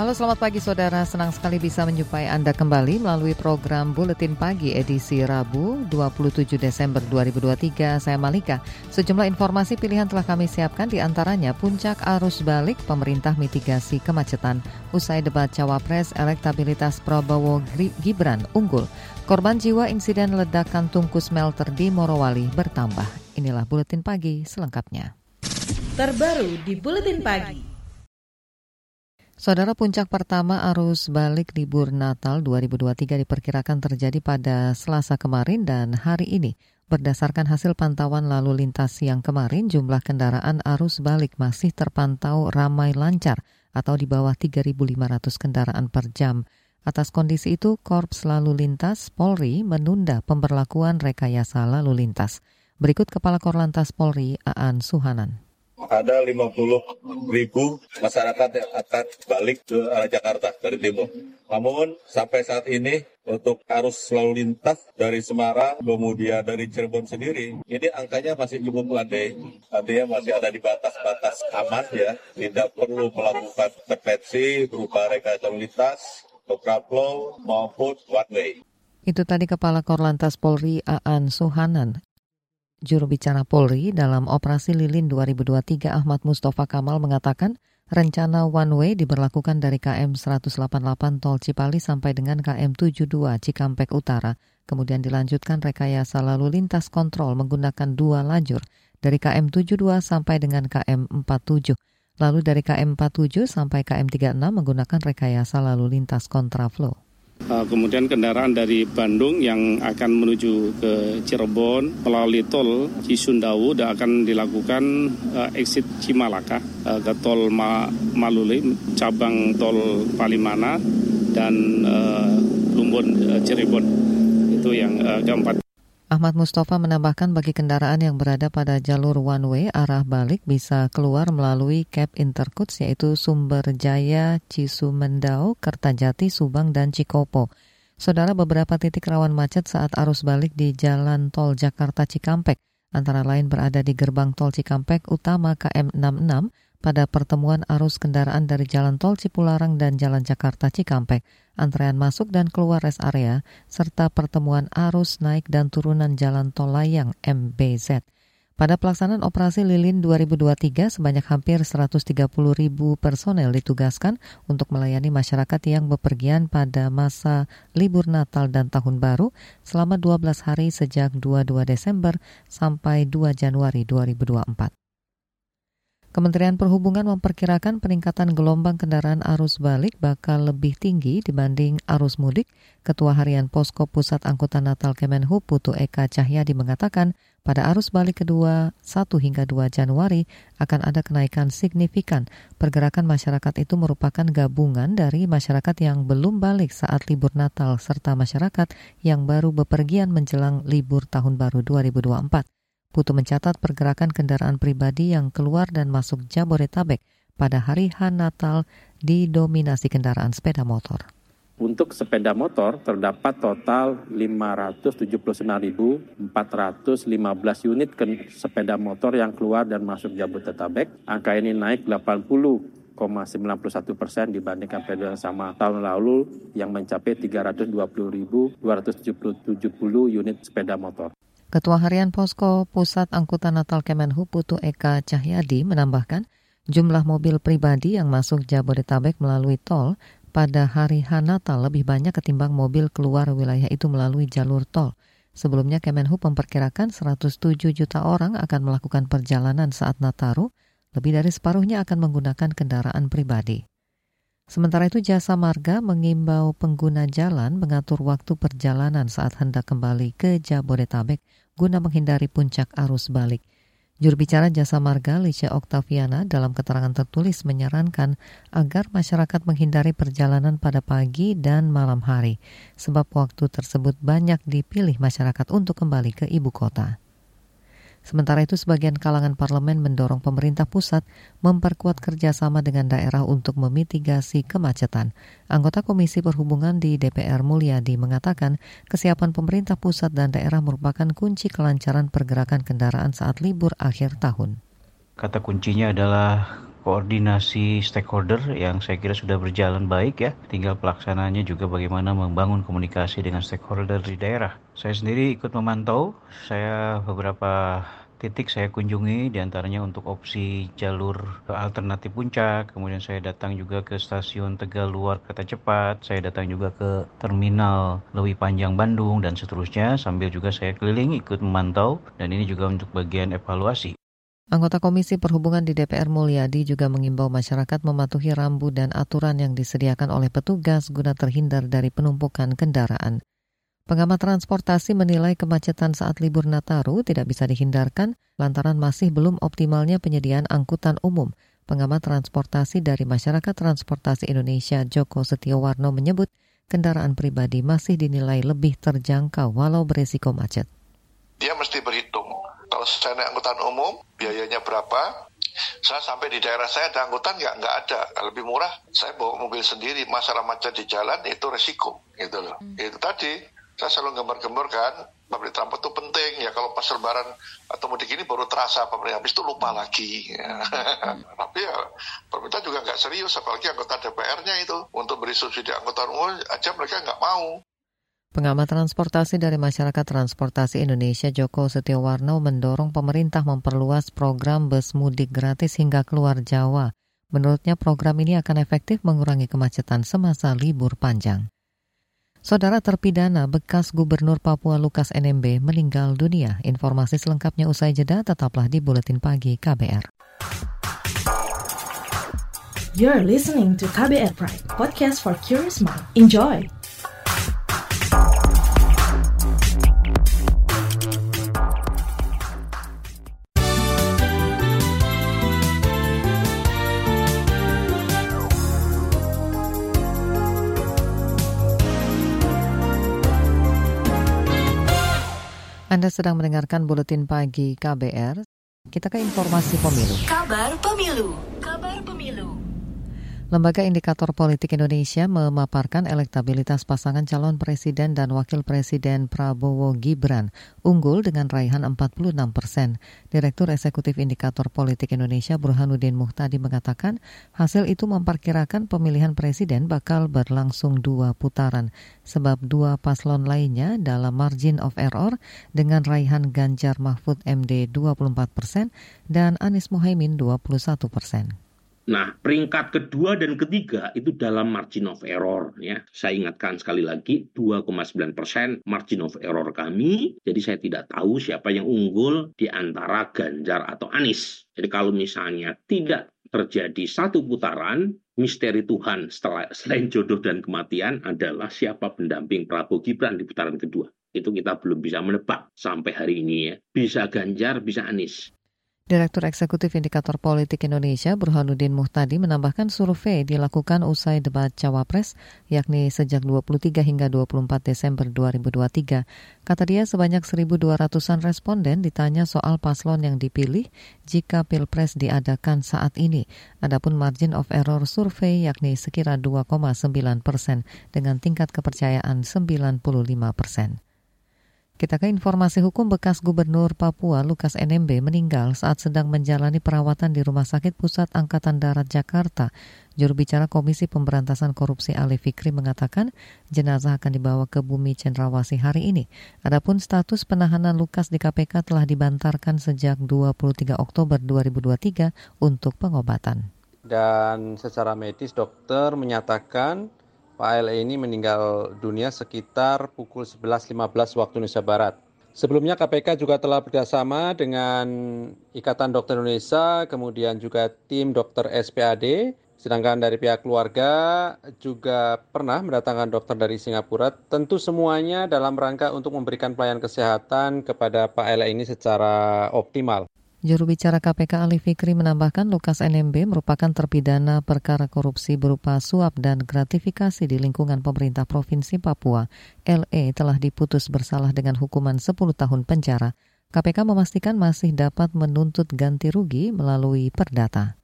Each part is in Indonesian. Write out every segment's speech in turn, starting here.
Halo selamat pagi saudara, senang sekali bisa menjumpai Anda kembali melalui program Buletin Pagi edisi Rabu 27 Desember 2023. Saya Malika. Sejumlah informasi pilihan telah kami siapkan di antaranya puncak arus balik pemerintah mitigasi kemacetan. Usai debat Cawapres, elektabilitas Prabowo Gibran unggul. Korban jiwa insiden ledakan tungku smelter di Morowali bertambah. Inilah Buletin Pagi selengkapnya. Terbaru di Buletin Pagi. Saudara puncak pertama arus balik libur Natal 2023 diperkirakan terjadi pada Selasa kemarin dan hari ini. Berdasarkan hasil pantauan lalu lintas siang kemarin, jumlah kendaraan arus balik masih terpantau ramai lancar atau di bawah 3.500 kendaraan per jam. Atas kondisi itu, Korps Lalu Lintas Polri menunda pemberlakuan rekayasa lalu lintas. Berikut Kepala Korlantas Polri, Aan Suhanan ada 50 ribu masyarakat yang akan balik ke arah Jakarta dari timur. Namun sampai saat ini untuk arus lalu lintas dari Semarang kemudian dari Cirebon sendiri ini angkanya masih cukup landai artinya masih ada di batas-batas aman ya tidak perlu melakukan intervensi berupa rekayasa lalu lintas kontraflow maupun one way. Itu tadi Kepala Korlantas Polri Aan Suhanan. Juru bicara Polri dalam Operasi Lilin 2023 Ahmad Mustafa Kamal mengatakan rencana one way diberlakukan dari KM 188 Tol Cipali sampai dengan KM 72 Cikampek Utara. Kemudian dilanjutkan rekayasa lalu lintas kontrol menggunakan dua lajur dari KM 72 sampai dengan KM 47. Lalu dari KM 47 sampai KM 36 menggunakan rekayasa lalu lintas kontraflow. Eh, kemudian kendaraan dari Bandung yang akan menuju ke Cirebon melalui tol Cisundawu dan akan dilakukan uh, exit Cimalaka uh, ke tol Ma Maluli, cabang tol Palimana dan Lumbun uh, Cirebon. Itu yang keempat. Ahmad Mustafa menambahkan bagi kendaraan yang berada pada jalur one way arah balik bisa keluar melalui Cap Intercuts yaitu Sumber Jaya, Cisumendau, Kertajati, Subang, dan Cikopo. Saudara beberapa titik rawan macet saat arus balik di Jalan Tol Jakarta Cikampek, antara lain berada di gerbang Tol Cikampek utama KM66, pada pertemuan arus kendaraan dari Jalan Tol Cipularang dan Jalan Jakarta Cikampek, antrean masuk dan keluar rest area, serta pertemuan arus naik dan turunan Jalan Tol Layang MBZ. Pada pelaksanaan operasi Lilin 2023, sebanyak hampir 130 ribu personel ditugaskan untuk melayani masyarakat yang bepergian pada masa libur Natal dan Tahun Baru selama 12 hari sejak 22 Desember sampai 2 Januari 2024. Kementerian Perhubungan memperkirakan peningkatan gelombang kendaraan arus balik bakal lebih tinggi dibanding arus mudik. Ketua Harian Posko Pusat Angkutan Natal Kemenhub Putu Eka Cahyadi mengatakan pada arus balik kedua 1 hingga 2 Januari akan ada kenaikan signifikan. Pergerakan masyarakat itu merupakan gabungan dari masyarakat yang belum balik saat libur Natal serta masyarakat yang baru bepergian menjelang libur Tahun Baru 2024. Putu mencatat pergerakan kendaraan pribadi yang keluar dan masuk Jabodetabek pada hari H Natal didominasi kendaraan sepeda motor. Untuk sepeda motor terdapat total 579.415 unit sepeda motor yang keluar dan masuk Jabodetabek. Angka ini naik 80,91 persen dibandingkan periode yang sama tahun lalu yang mencapai 320.270 unit sepeda motor. Ketua Harian Posko Pusat Angkutan Natal Kemenhub Putu Eka Cahyadi menambahkan jumlah mobil pribadi yang masuk Jabodetabek melalui tol pada hari H Natal lebih banyak ketimbang mobil keluar wilayah itu melalui jalur tol. Sebelumnya Kemenhub memperkirakan 107 juta orang akan melakukan perjalanan saat Nataru, lebih dari separuhnya akan menggunakan kendaraan pribadi. Sementara itu Jasa Marga mengimbau pengguna jalan mengatur waktu perjalanan saat hendak kembali ke Jabodetabek guna menghindari puncak arus balik. Juru bicara Jasa Marga, Licia Oktaviana, dalam keterangan tertulis menyarankan agar masyarakat menghindari perjalanan pada pagi dan malam hari, sebab waktu tersebut banyak dipilih masyarakat untuk kembali ke ibu kota. Sementara itu, sebagian kalangan parlemen mendorong pemerintah pusat memperkuat kerjasama dengan daerah untuk memitigasi kemacetan. Anggota Komisi Perhubungan di DPR Mulyadi mengatakan kesiapan pemerintah pusat dan daerah merupakan kunci kelancaran pergerakan kendaraan saat libur akhir tahun. Kata kuncinya adalah koordinasi stakeholder yang saya kira sudah berjalan baik ya. Tinggal pelaksananya juga bagaimana membangun komunikasi dengan stakeholder di daerah. Saya sendiri ikut memantau, saya beberapa titik saya kunjungi di antaranya untuk opsi jalur alternatif puncak. Kemudian saya datang juga ke stasiun Tegal Luar Kereta Cepat. Saya datang juga ke terminal Lewi Panjang Bandung dan seterusnya. Sambil juga saya keliling ikut memantau. Dan ini juga untuk bagian evaluasi Anggota Komisi Perhubungan di DPR Mulyadi juga mengimbau masyarakat mematuhi rambu dan aturan yang disediakan oleh petugas guna terhindar dari penumpukan kendaraan. Pengamat transportasi menilai kemacetan saat libur Nataru tidak bisa dihindarkan lantaran masih belum optimalnya penyediaan angkutan umum. Pengamat transportasi dari Masyarakat Transportasi Indonesia Joko Setiowarno menyebut kendaraan pribadi masih dinilai lebih terjangkau walau beresiko macet. Dia mesti saya naik angkutan umum, biayanya berapa? Saya sampai di daerah saya ada angkutan nggak nggak ada lebih murah. Saya bawa mobil sendiri, masalah macet di jalan itu resiko, gitu loh. Hmm. Itu tadi saya selalu gembar-gembar kan, public transport itu penting ya kalau pas lebaran atau mudik ini baru terasa pemerintah habis itu lupa lagi. Ya. Hmm. Tapi ya pemerintah juga nggak serius, apalagi anggota DPR-nya itu untuk beri subsidi angkutan umum aja mereka nggak mau. Pengamat transportasi dari Masyarakat Transportasi Indonesia Joko Setiawarno mendorong pemerintah memperluas program bus mudik gratis hingga keluar Jawa. Menurutnya program ini akan efektif mengurangi kemacetan semasa libur panjang. Saudara terpidana bekas Gubernur Papua Lukas NMB meninggal dunia. Informasi selengkapnya usai jeda tetaplah di Buletin Pagi KBR. You're listening to KBR Pride, podcast for curious mind. Enjoy! Anda sedang mendengarkan buletin pagi KBR. Kita ke informasi pemilu. Kabar pemilu. Kabar pemilu. Lembaga Indikator Politik Indonesia memaparkan elektabilitas pasangan calon presiden dan wakil presiden Prabowo Gibran unggul dengan raihan 46 persen. Direktur Eksekutif Indikator Politik Indonesia Burhanuddin Muhtadi mengatakan hasil itu memperkirakan pemilihan presiden bakal berlangsung dua putaran sebab dua paslon lainnya dalam margin of error dengan raihan Ganjar Mahfud MD 24 persen dan Anies Mohaimin 21 persen. Nah, peringkat kedua dan ketiga itu dalam margin of error ya. Saya ingatkan sekali lagi 2,9 persen margin of error kami. Jadi saya tidak tahu siapa yang unggul di antara Ganjar atau Anies. Jadi kalau misalnya tidak terjadi satu putaran, misteri Tuhan setelah selain jodoh dan kematian adalah siapa pendamping Prabowo Gibran di putaran kedua. Itu kita belum bisa menebak sampai hari ini ya. Bisa Ganjar, bisa Anies. Direktur Eksekutif Indikator Politik Indonesia Burhanuddin Muhtadi menambahkan survei dilakukan usai debat Cawapres yakni sejak 23 hingga 24 Desember 2023. Kata dia sebanyak 1.200-an responden ditanya soal paslon yang dipilih jika Pilpres diadakan saat ini. Adapun margin of error survei yakni sekira 2,9 persen dengan tingkat kepercayaan 95 persen. Kita ke informasi hukum bekas Gubernur Papua Lukas NMB meninggal saat sedang menjalani perawatan di Rumah Sakit Pusat Angkatan Darat Jakarta. Juru bicara Komisi Pemberantasan Korupsi Ali Fikri mengatakan jenazah akan dibawa ke Bumi Cendrawasih hari ini. Adapun status penahanan Lukas di KPK telah dibantarkan sejak 23 Oktober 2023 untuk pengobatan. Dan secara medis dokter menyatakan Pak ALE ini meninggal dunia sekitar pukul 11.15 waktu Indonesia Barat. Sebelumnya KPK juga telah bekerjasama dengan Ikatan Dokter Indonesia, kemudian juga tim dokter SPAD, sedangkan dari pihak keluarga juga pernah mendatangkan dokter dari Singapura. Tentu semuanya dalam rangka untuk memberikan pelayanan kesehatan kepada Pak ALE ini secara optimal. Juru bicara KPK Ali Fikri menambahkan Lukas NMB merupakan terpidana perkara korupsi berupa suap dan gratifikasi di lingkungan pemerintah Provinsi Papua. LE telah diputus bersalah dengan hukuman 10 tahun penjara. KPK memastikan masih dapat menuntut ganti rugi melalui perdata.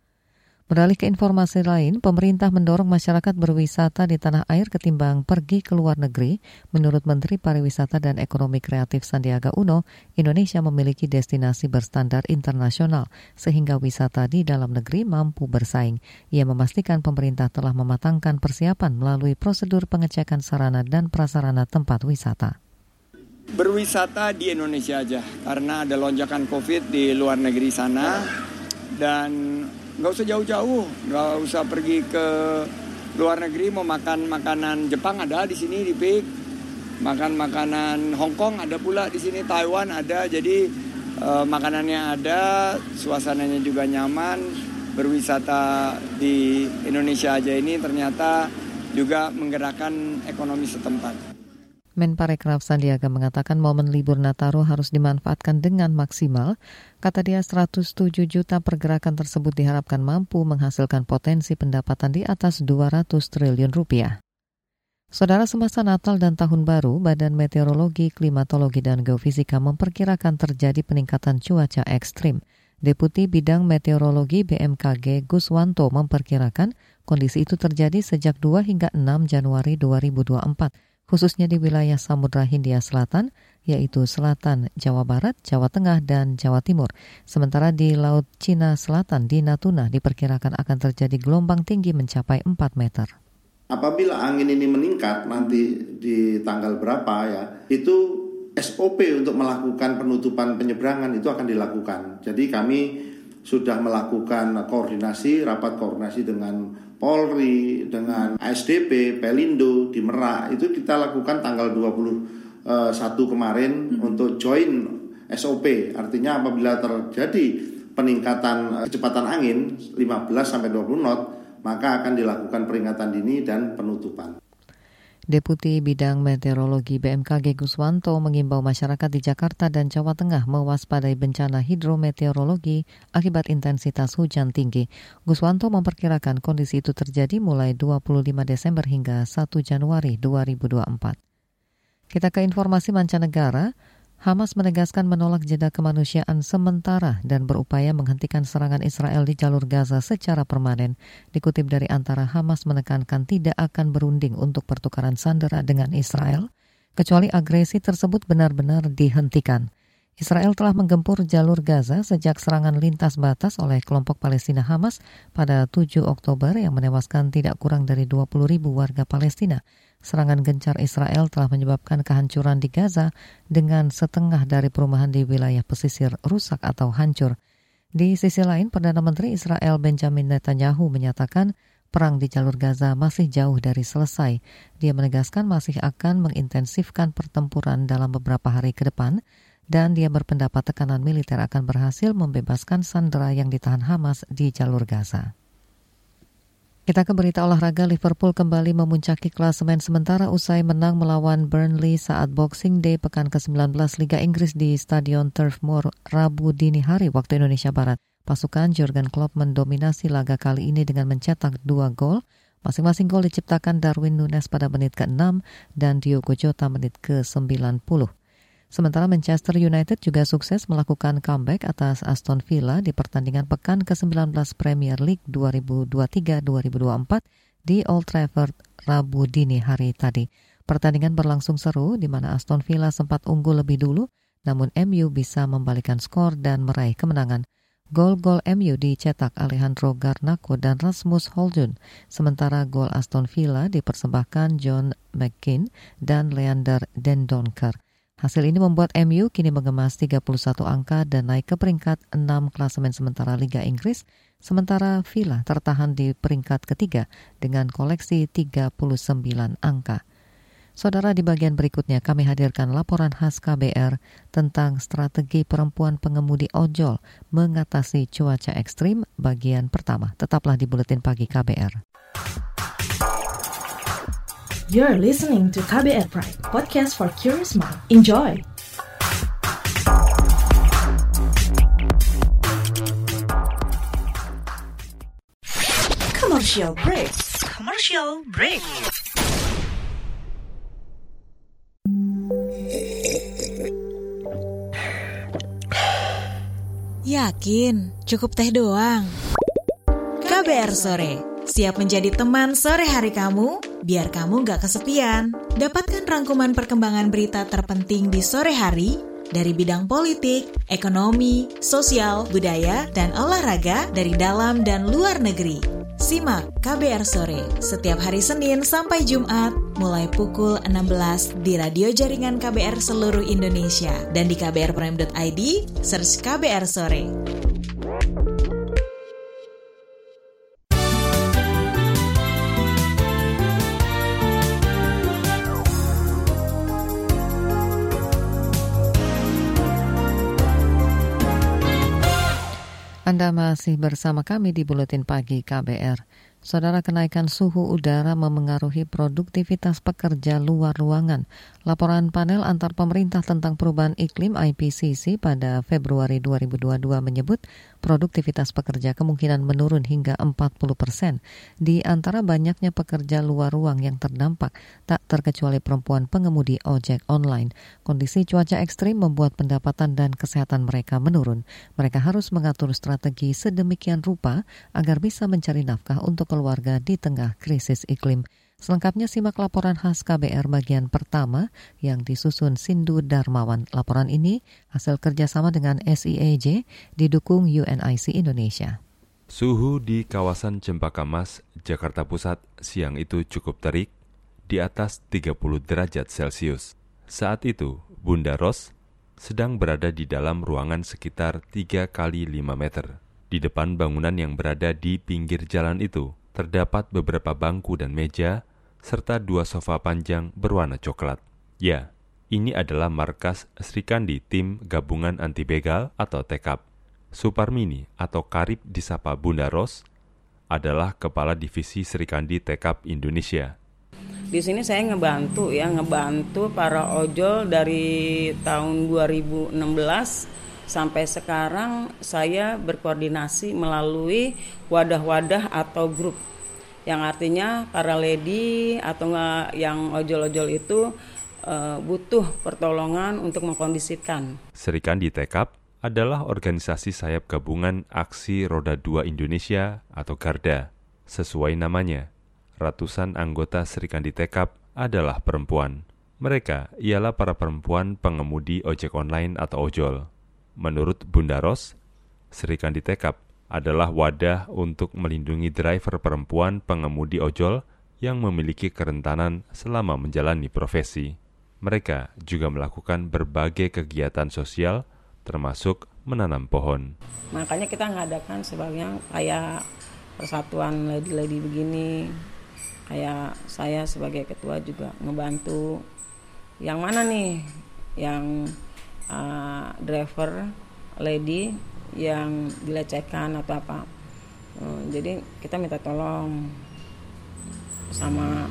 Beralih ke informasi lain, pemerintah mendorong masyarakat berwisata di tanah air ketimbang pergi ke luar negeri. Menurut Menteri Pariwisata dan Ekonomi Kreatif Sandiaga Uno, Indonesia memiliki destinasi berstandar internasional sehingga wisata di dalam negeri mampu bersaing. Ia memastikan pemerintah telah mematangkan persiapan melalui prosedur pengecekan sarana dan prasarana tempat wisata berwisata di Indonesia aja karena ada lonjakan COVID di luar negeri sana dan nggak usah jauh-jauh, nggak usah pergi ke luar negeri mau makan makanan Jepang ada di sini di Pik, makan makanan Hong Kong ada pula di sini Taiwan ada, jadi eh, makanannya ada, suasananya juga nyaman, berwisata di Indonesia aja ini ternyata juga menggerakkan ekonomi setempat. Menparekraf Sandiaga mengatakan momen libur Nataru harus dimanfaatkan dengan maksimal. Kata dia 107 juta pergerakan tersebut diharapkan mampu menghasilkan potensi pendapatan di atas 200 triliun rupiah. Saudara semasa Natal dan Tahun Baru, Badan Meteorologi, Klimatologi, dan Geofisika memperkirakan terjadi peningkatan cuaca ekstrim. Deputi Bidang Meteorologi BMKG Guswanto memperkirakan kondisi itu terjadi sejak 2 hingga 6 Januari 2024 khususnya di wilayah Samudra Hindia Selatan, yaitu Selatan, Jawa Barat, Jawa Tengah, dan Jawa Timur. Sementara di Laut Cina Selatan di Natuna diperkirakan akan terjadi gelombang tinggi mencapai 4 meter. Apabila angin ini meningkat nanti di tanggal berapa ya, itu SOP untuk melakukan penutupan penyeberangan itu akan dilakukan. Jadi kami sudah melakukan koordinasi, rapat koordinasi dengan Polri, dengan ASDP, Pelindo di Merak itu kita lakukan tanggal 21 eh, kemarin hmm. untuk join SOP. Artinya apabila terjadi peningkatan eh, kecepatan angin 15 sampai 20 knot, maka akan dilakukan peringatan dini dan penutupan. Deputi Bidang Meteorologi BMKG Guswanto mengimbau masyarakat di Jakarta dan Jawa Tengah mewaspadai bencana hidrometeorologi akibat intensitas hujan tinggi. Guswanto memperkirakan kondisi itu terjadi mulai 25 Desember hingga 1 Januari 2024. Kita ke informasi mancanegara. Hamas menegaskan menolak jeda kemanusiaan sementara dan berupaya menghentikan serangan Israel di jalur Gaza secara permanen. Dikutip dari antara Hamas menekankan tidak akan berunding untuk pertukaran sandera dengan Israel, kecuali agresi tersebut benar-benar dihentikan. Israel telah menggempur jalur Gaza sejak serangan lintas batas oleh kelompok Palestina Hamas pada 7 Oktober yang menewaskan tidak kurang dari 20 ribu warga Palestina serangan gencar Israel telah menyebabkan kehancuran di Gaza dengan setengah dari perumahan di wilayah pesisir rusak atau hancur. Di sisi lain, Perdana Menteri Israel Benjamin Netanyahu menyatakan perang di jalur Gaza masih jauh dari selesai. Dia menegaskan masih akan mengintensifkan pertempuran dalam beberapa hari ke depan dan dia berpendapat tekanan militer akan berhasil membebaskan sandera yang ditahan Hamas di jalur Gaza. Kita ke berita olahraga, Liverpool kembali memuncaki klasemen sementara usai menang melawan Burnley saat Boxing Day pekan ke-19 Liga Inggris di Stadion Turf Moor Rabu dini hari waktu Indonesia Barat. Pasukan Jurgen Klopp mendominasi laga kali ini dengan mencetak dua gol. Masing-masing gol diciptakan Darwin Nunes pada menit ke-6 dan Diogo Jota menit ke-90. Sementara Manchester United juga sukses melakukan comeback atas Aston Villa di pertandingan pekan ke-19 Premier League 2023-2024 di Old Trafford Rabu dini hari tadi. Pertandingan berlangsung seru di mana Aston Villa sempat unggul lebih dulu, namun MU bisa membalikan skor dan meraih kemenangan. Gol-gol MU dicetak Alejandro Garnacho dan Rasmus Holjun, sementara gol Aston Villa dipersembahkan John McKean dan Leander Dendonker. Hasil ini membuat MU kini mengemas 31 angka dan naik ke peringkat 6 klasemen sementara Liga Inggris, sementara Villa tertahan di peringkat ketiga dengan koleksi 39 angka. Saudara di bagian berikutnya kami hadirkan laporan khas KBR tentang strategi perempuan pengemudi ojol mengatasi cuaca ekstrim bagian pertama. Tetaplah di Buletin Pagi KBR. You're listening to KBR Pride, podcast for curious mind. Enjoy! Commercial break. Commercial break. Yakin, cukup teh doang. KBR Sore, siap menjadi teman sore hari kamu, biar kamu gak kesepian. Dapatkan rangkuman perkembangan berita terpenting di sore hari dari bidang politik, ekonomi, sosial, budaya, dan olahraga dari dalam dan luar negeri. Simak KBR Sore setiap hari Senin sampai Jumat mulai pukul 16 di radio jaringan KBR seluruh Indonesia dan di kbrprime.id search KBR Sore. Anda masih bersama kami di Buletin Pagi KBR. Saudara kenaikan suhu udara memengaruhi produktivitas pekerja luar ruangan. Laporan panel antar pemerintah tentang perubahan iklim IPCC pada Februari 2022 menyebut produktivitas pekerja kemungkinan menurun hingga 40 persen. Di antara banyaknya pekerja luar ruang yang terdampak, tak terkecuali perempuan pengemudi ojek online. Kondisi cuaca ekstrim membuat pendapatan dan kesehatan mereka menurun. Mereka harus mengatur strategi sedemikian rupa agar bisa mencari nafkah untuk keluarga di tengah krisis iklim. Selengkapnya simak laporan khas KBR bagian pertama yang disusun Sindu Darmawan. Laporan ini hasil kerjasama dengan SIAJ didukung UNIC Indonesia. Suhu di kawasan Cempaka Mas, Jakarta Pusat siang itu cukup terik, di atas 30 derajat Celcius. Saat itu, Bunda Ros sedang berada di dalam ruangan sekitar 3 kali 5 meter. Di depan bangunan yang berada di pinggir jalan itu, terdapat beberapa bangku dan meja, serta dua sofa panjang berwarna coklat. Ya, ini adalah markas Sri Kandi Tim Gabungan Anti Begal atau TEKAP. Suparmini atau Karib disapa Bunda Ros adalah Kepala Divisi Sri Kandi TEKAP Indonesia. Di sini saya ngebantu ya, ngebantu para ojol dari tahun 2016 sampai sekarang saya berkoordinasi melalui wadah-wadah atau grup yang artinya para lady atau enggak yang ojol-ojol itu uh, butuh pertolongan untuk mengkondisikan. Serikan di Tekap adalah organisasi sayap gabungan Aksi Roda 2 Indonesia atau Garda. Sesuai namanya, ratusan anggota Serikandi Tekap adalah perempuan. Mereka ialah para perempuan pengemudi ojek online atau ojol. Menurut Bunda Ros, Serikandi Tekap adalah wadah untuk melindungi driver perempuan pengemudi ojol yang memiliki kerentanan selama menjalani profesi. Mereka juga melakukan berbagai kegiatan sosial termasuk menanam pohon. Makanya kita ngadakan sebagian kayak persatuan lady-lady begini. Kayak saya sebagai ketua juga ngebantu. Yang mana nih? Yang uh, driver lady yang dilecehkan atau apa. Uh, jadi kita minta tolong sama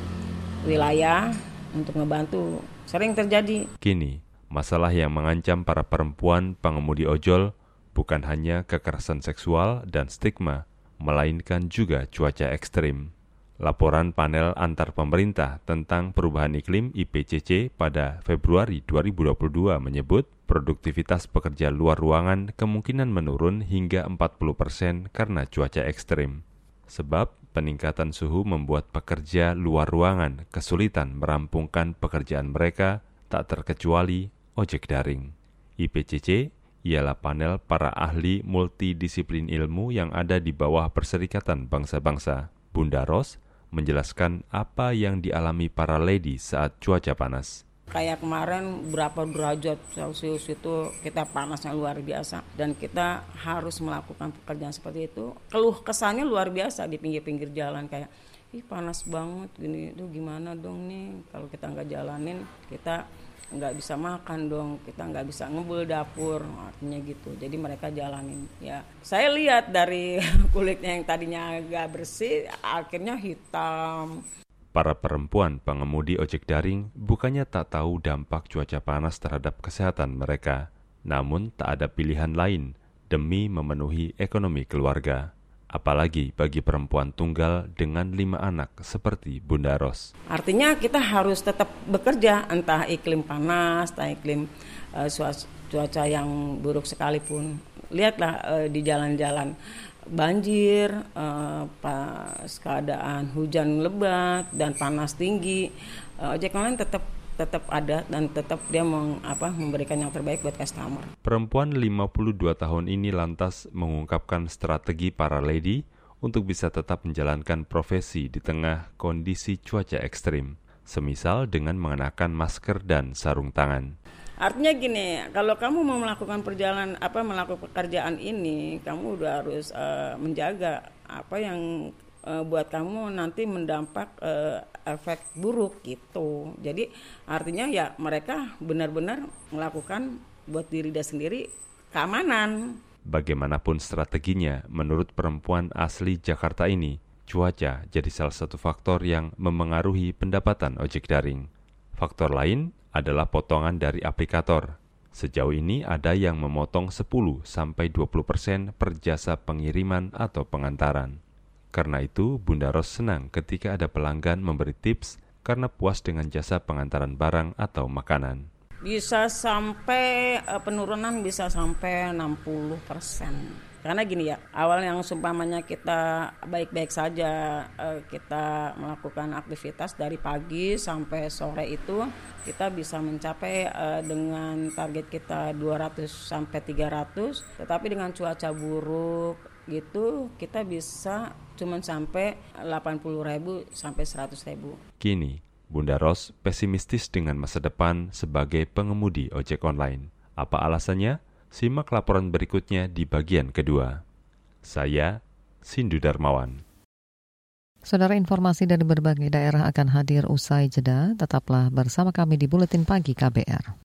wilayah untuk ngebantu. Sering terjadi. Kini masalah yang mengancam para perempuan pengemudi ojol bukan hanya kekerasan seksual dan stigma melainkan juga cuaca ekstrim laporan panel antar pemerintah tentang perubahan iklim IPCC pada Februari 2022 menyebut produktivitas pekerja luar ruangan kemungkinan menurun hingga 40 persen karena cuaca ekstrim. Sebab peningkatan suhu membuat pekerja luar ruangan kesulitan merampungkan pekerjaan mereka tak terkecuali ojek daring. IPCC ialah panel para ahli multidisiplin ilmu yang ada di bawah Perserikatan Bangsa-Bangsa. Bunda Ros menjelaskan apa yang dialami para lady saat cuaca panas. Kayak kemarin berapa derajat Celcius itu kita panasnya luar biasa dan kita harus melakukan pekerjaan seperti itu. Keluh kesannya luar biasa di pinggir-pinggir jalan kayak ih panas banget gini itu gimana dong nih kalau kita nggak jalanin kita nggak bisa makan dong kita nggak bisa ngebul dapur artinya gitu. Jadi mereka jalanin. Ya saya lihat dari kulitnya yang tadinya agak bersih akhirnya hitam. Para perempuan pengemudi ojek daring bukannya tak tahu dampak cuaca panas terhadap kesehatan mereka, namun tak ada pilihan lain demi memenuhi ekonomi keluarga apalagi bagi perempuan tunggal dengan lima anak seperti Bunda Ros. Artinya kita harus tetap bekerja entah iklim panas, entah iklim uh, cuaca yang buruk sekalipun. lihatlah uh, di jalan-jalan banjir, uh, pas keadaan hujan lebat dan panas tinggi, uh, ojek online tetap tetap ada dan tetap dia meng, apa, memberikan yang terbaik buat customer. Perempuan 52 tahun ini lantas mengungkapkan strategi para lady untuk bisa tetap menjalankan profesi di tengah kondisi cuaca ekstrim, semisal dengan mengenakan masker dan sarung tangan. Artinya gini, kalau kamu mau melakukan perjalanan apa melakukan pekerjaan ini, kamu udah harus uh, menjaga apa yang uh, buat kamu nanti mendampak uh, efek buruk gitu. Jadi artinya ya mereka benar-benar melakukan buat diri dia sendiri keamanan. Bagaimanapun strateginya, menurut perempuan asli Jakarta ini, cuaca jadi salah satu faktor yang memengaruhi pendapatan ojek daring. Faktor lain adalah potongan dari aplikator. Sejauh ini ada yang memotong 10 sampai 20% persen per jasa pengiriman atau pengantaran. Karena itu, Bunda Ros senang ketika ada pelanggan memberi tips karena puas dengan jasa pengantaran barang atau makanan. Bisa sampai eh, penurunan bisa sampai 60 persen karena gini ya awal yang sumpamanya kita baik-baik saja eh, kita melakukan aktivitas dari pagi sampai sore itu kita bisa mencapai eh, dengan target kita 200 sampai 300 tetapi dengan cuaca buruk gitu kita bisa cuma sampai 80 ribu sampai 100 ribu. Kini, Bunda Ros pesimistis dengan masa depan sebagai pengemudi ojek online. Apa alasannya? Simak laporan berikutnya di bagian kedua. Saya, Sindu Darmawan. Saudara informasi dari berbagai daerah akan hadir usai jeda. Tetaplah bersama kami di Buletin Pagi KBR.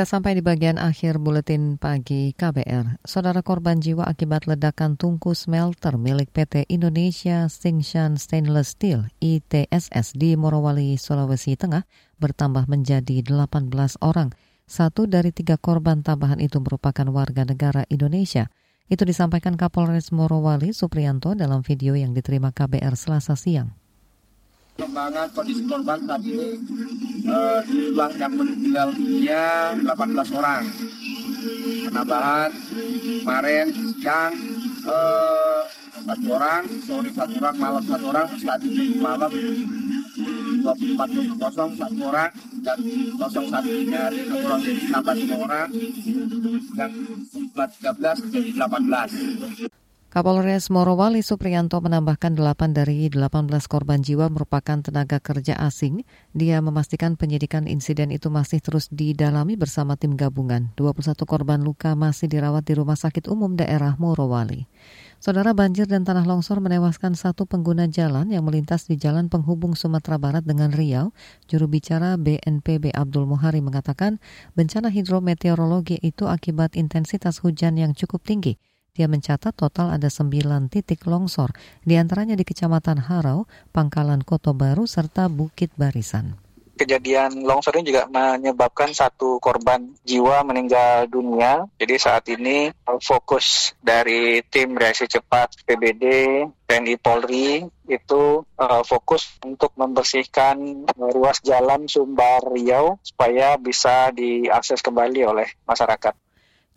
Kita sampai di bagian akhir buletin pagi KBR. Saudara korban jiwa akibat ledakan tungku smelter milik PT Indonesia Stingshan Stainless Steel ITSS di Morowali, Sulawesi Tengah bertambah menjadi 18 orang. Satu dari tiga korban tambahan itu merupakan warga negara Indonesia. Itu disampaikan Kapolres Morowali Supriyanto dalam video yang diterima KBR Selasa siang perkembangan kondisi korban saat ini jumlah yang meninggal dunia 18 orang. Penambahan kemarin siang uh, satu orang, sore satu orang, malam satu orang, saat ini malam 24.00 satu orang dan 01 hari satu orang jadi tambah orang dan 13 jadi 18. Kapolres Morowali Supriyanto menambahkan 8 dari 18 korban jiwa merupakan tenaga kerja asing. Dia memastikan penyidikan insiden itu masih terus didalami bersama tim gabungan. 21 korban luka masih dirawat di Rumah Sakit Umum Daerah Morowali. Saudara banjir dan tanah longsor menewaskan satu pengguna jalan yang melintas di jalan penghubung Sumatera Barat dengan Riau. Juru bicara BNPB Abdul Muhari mengatakan bencana hidrometeorologi itu akibat intensitas hujan yang cukup tinggi dia mencatat total ada 9 titik longsor, di antaranya di Kecamatan Harau, Pangkalan Koto Baru, serta Bukit Barisan kejadian longsor ini juga menyebabkan satu korban jiwa meninggal dunia. Jadi saat ini fokus dari tim reaksi cepat PBD, TNI Polri itu uh, fokus untuk membersihkan ruas jalan Sumbar Riau supaya bisa diakses kembali oleh masyarakat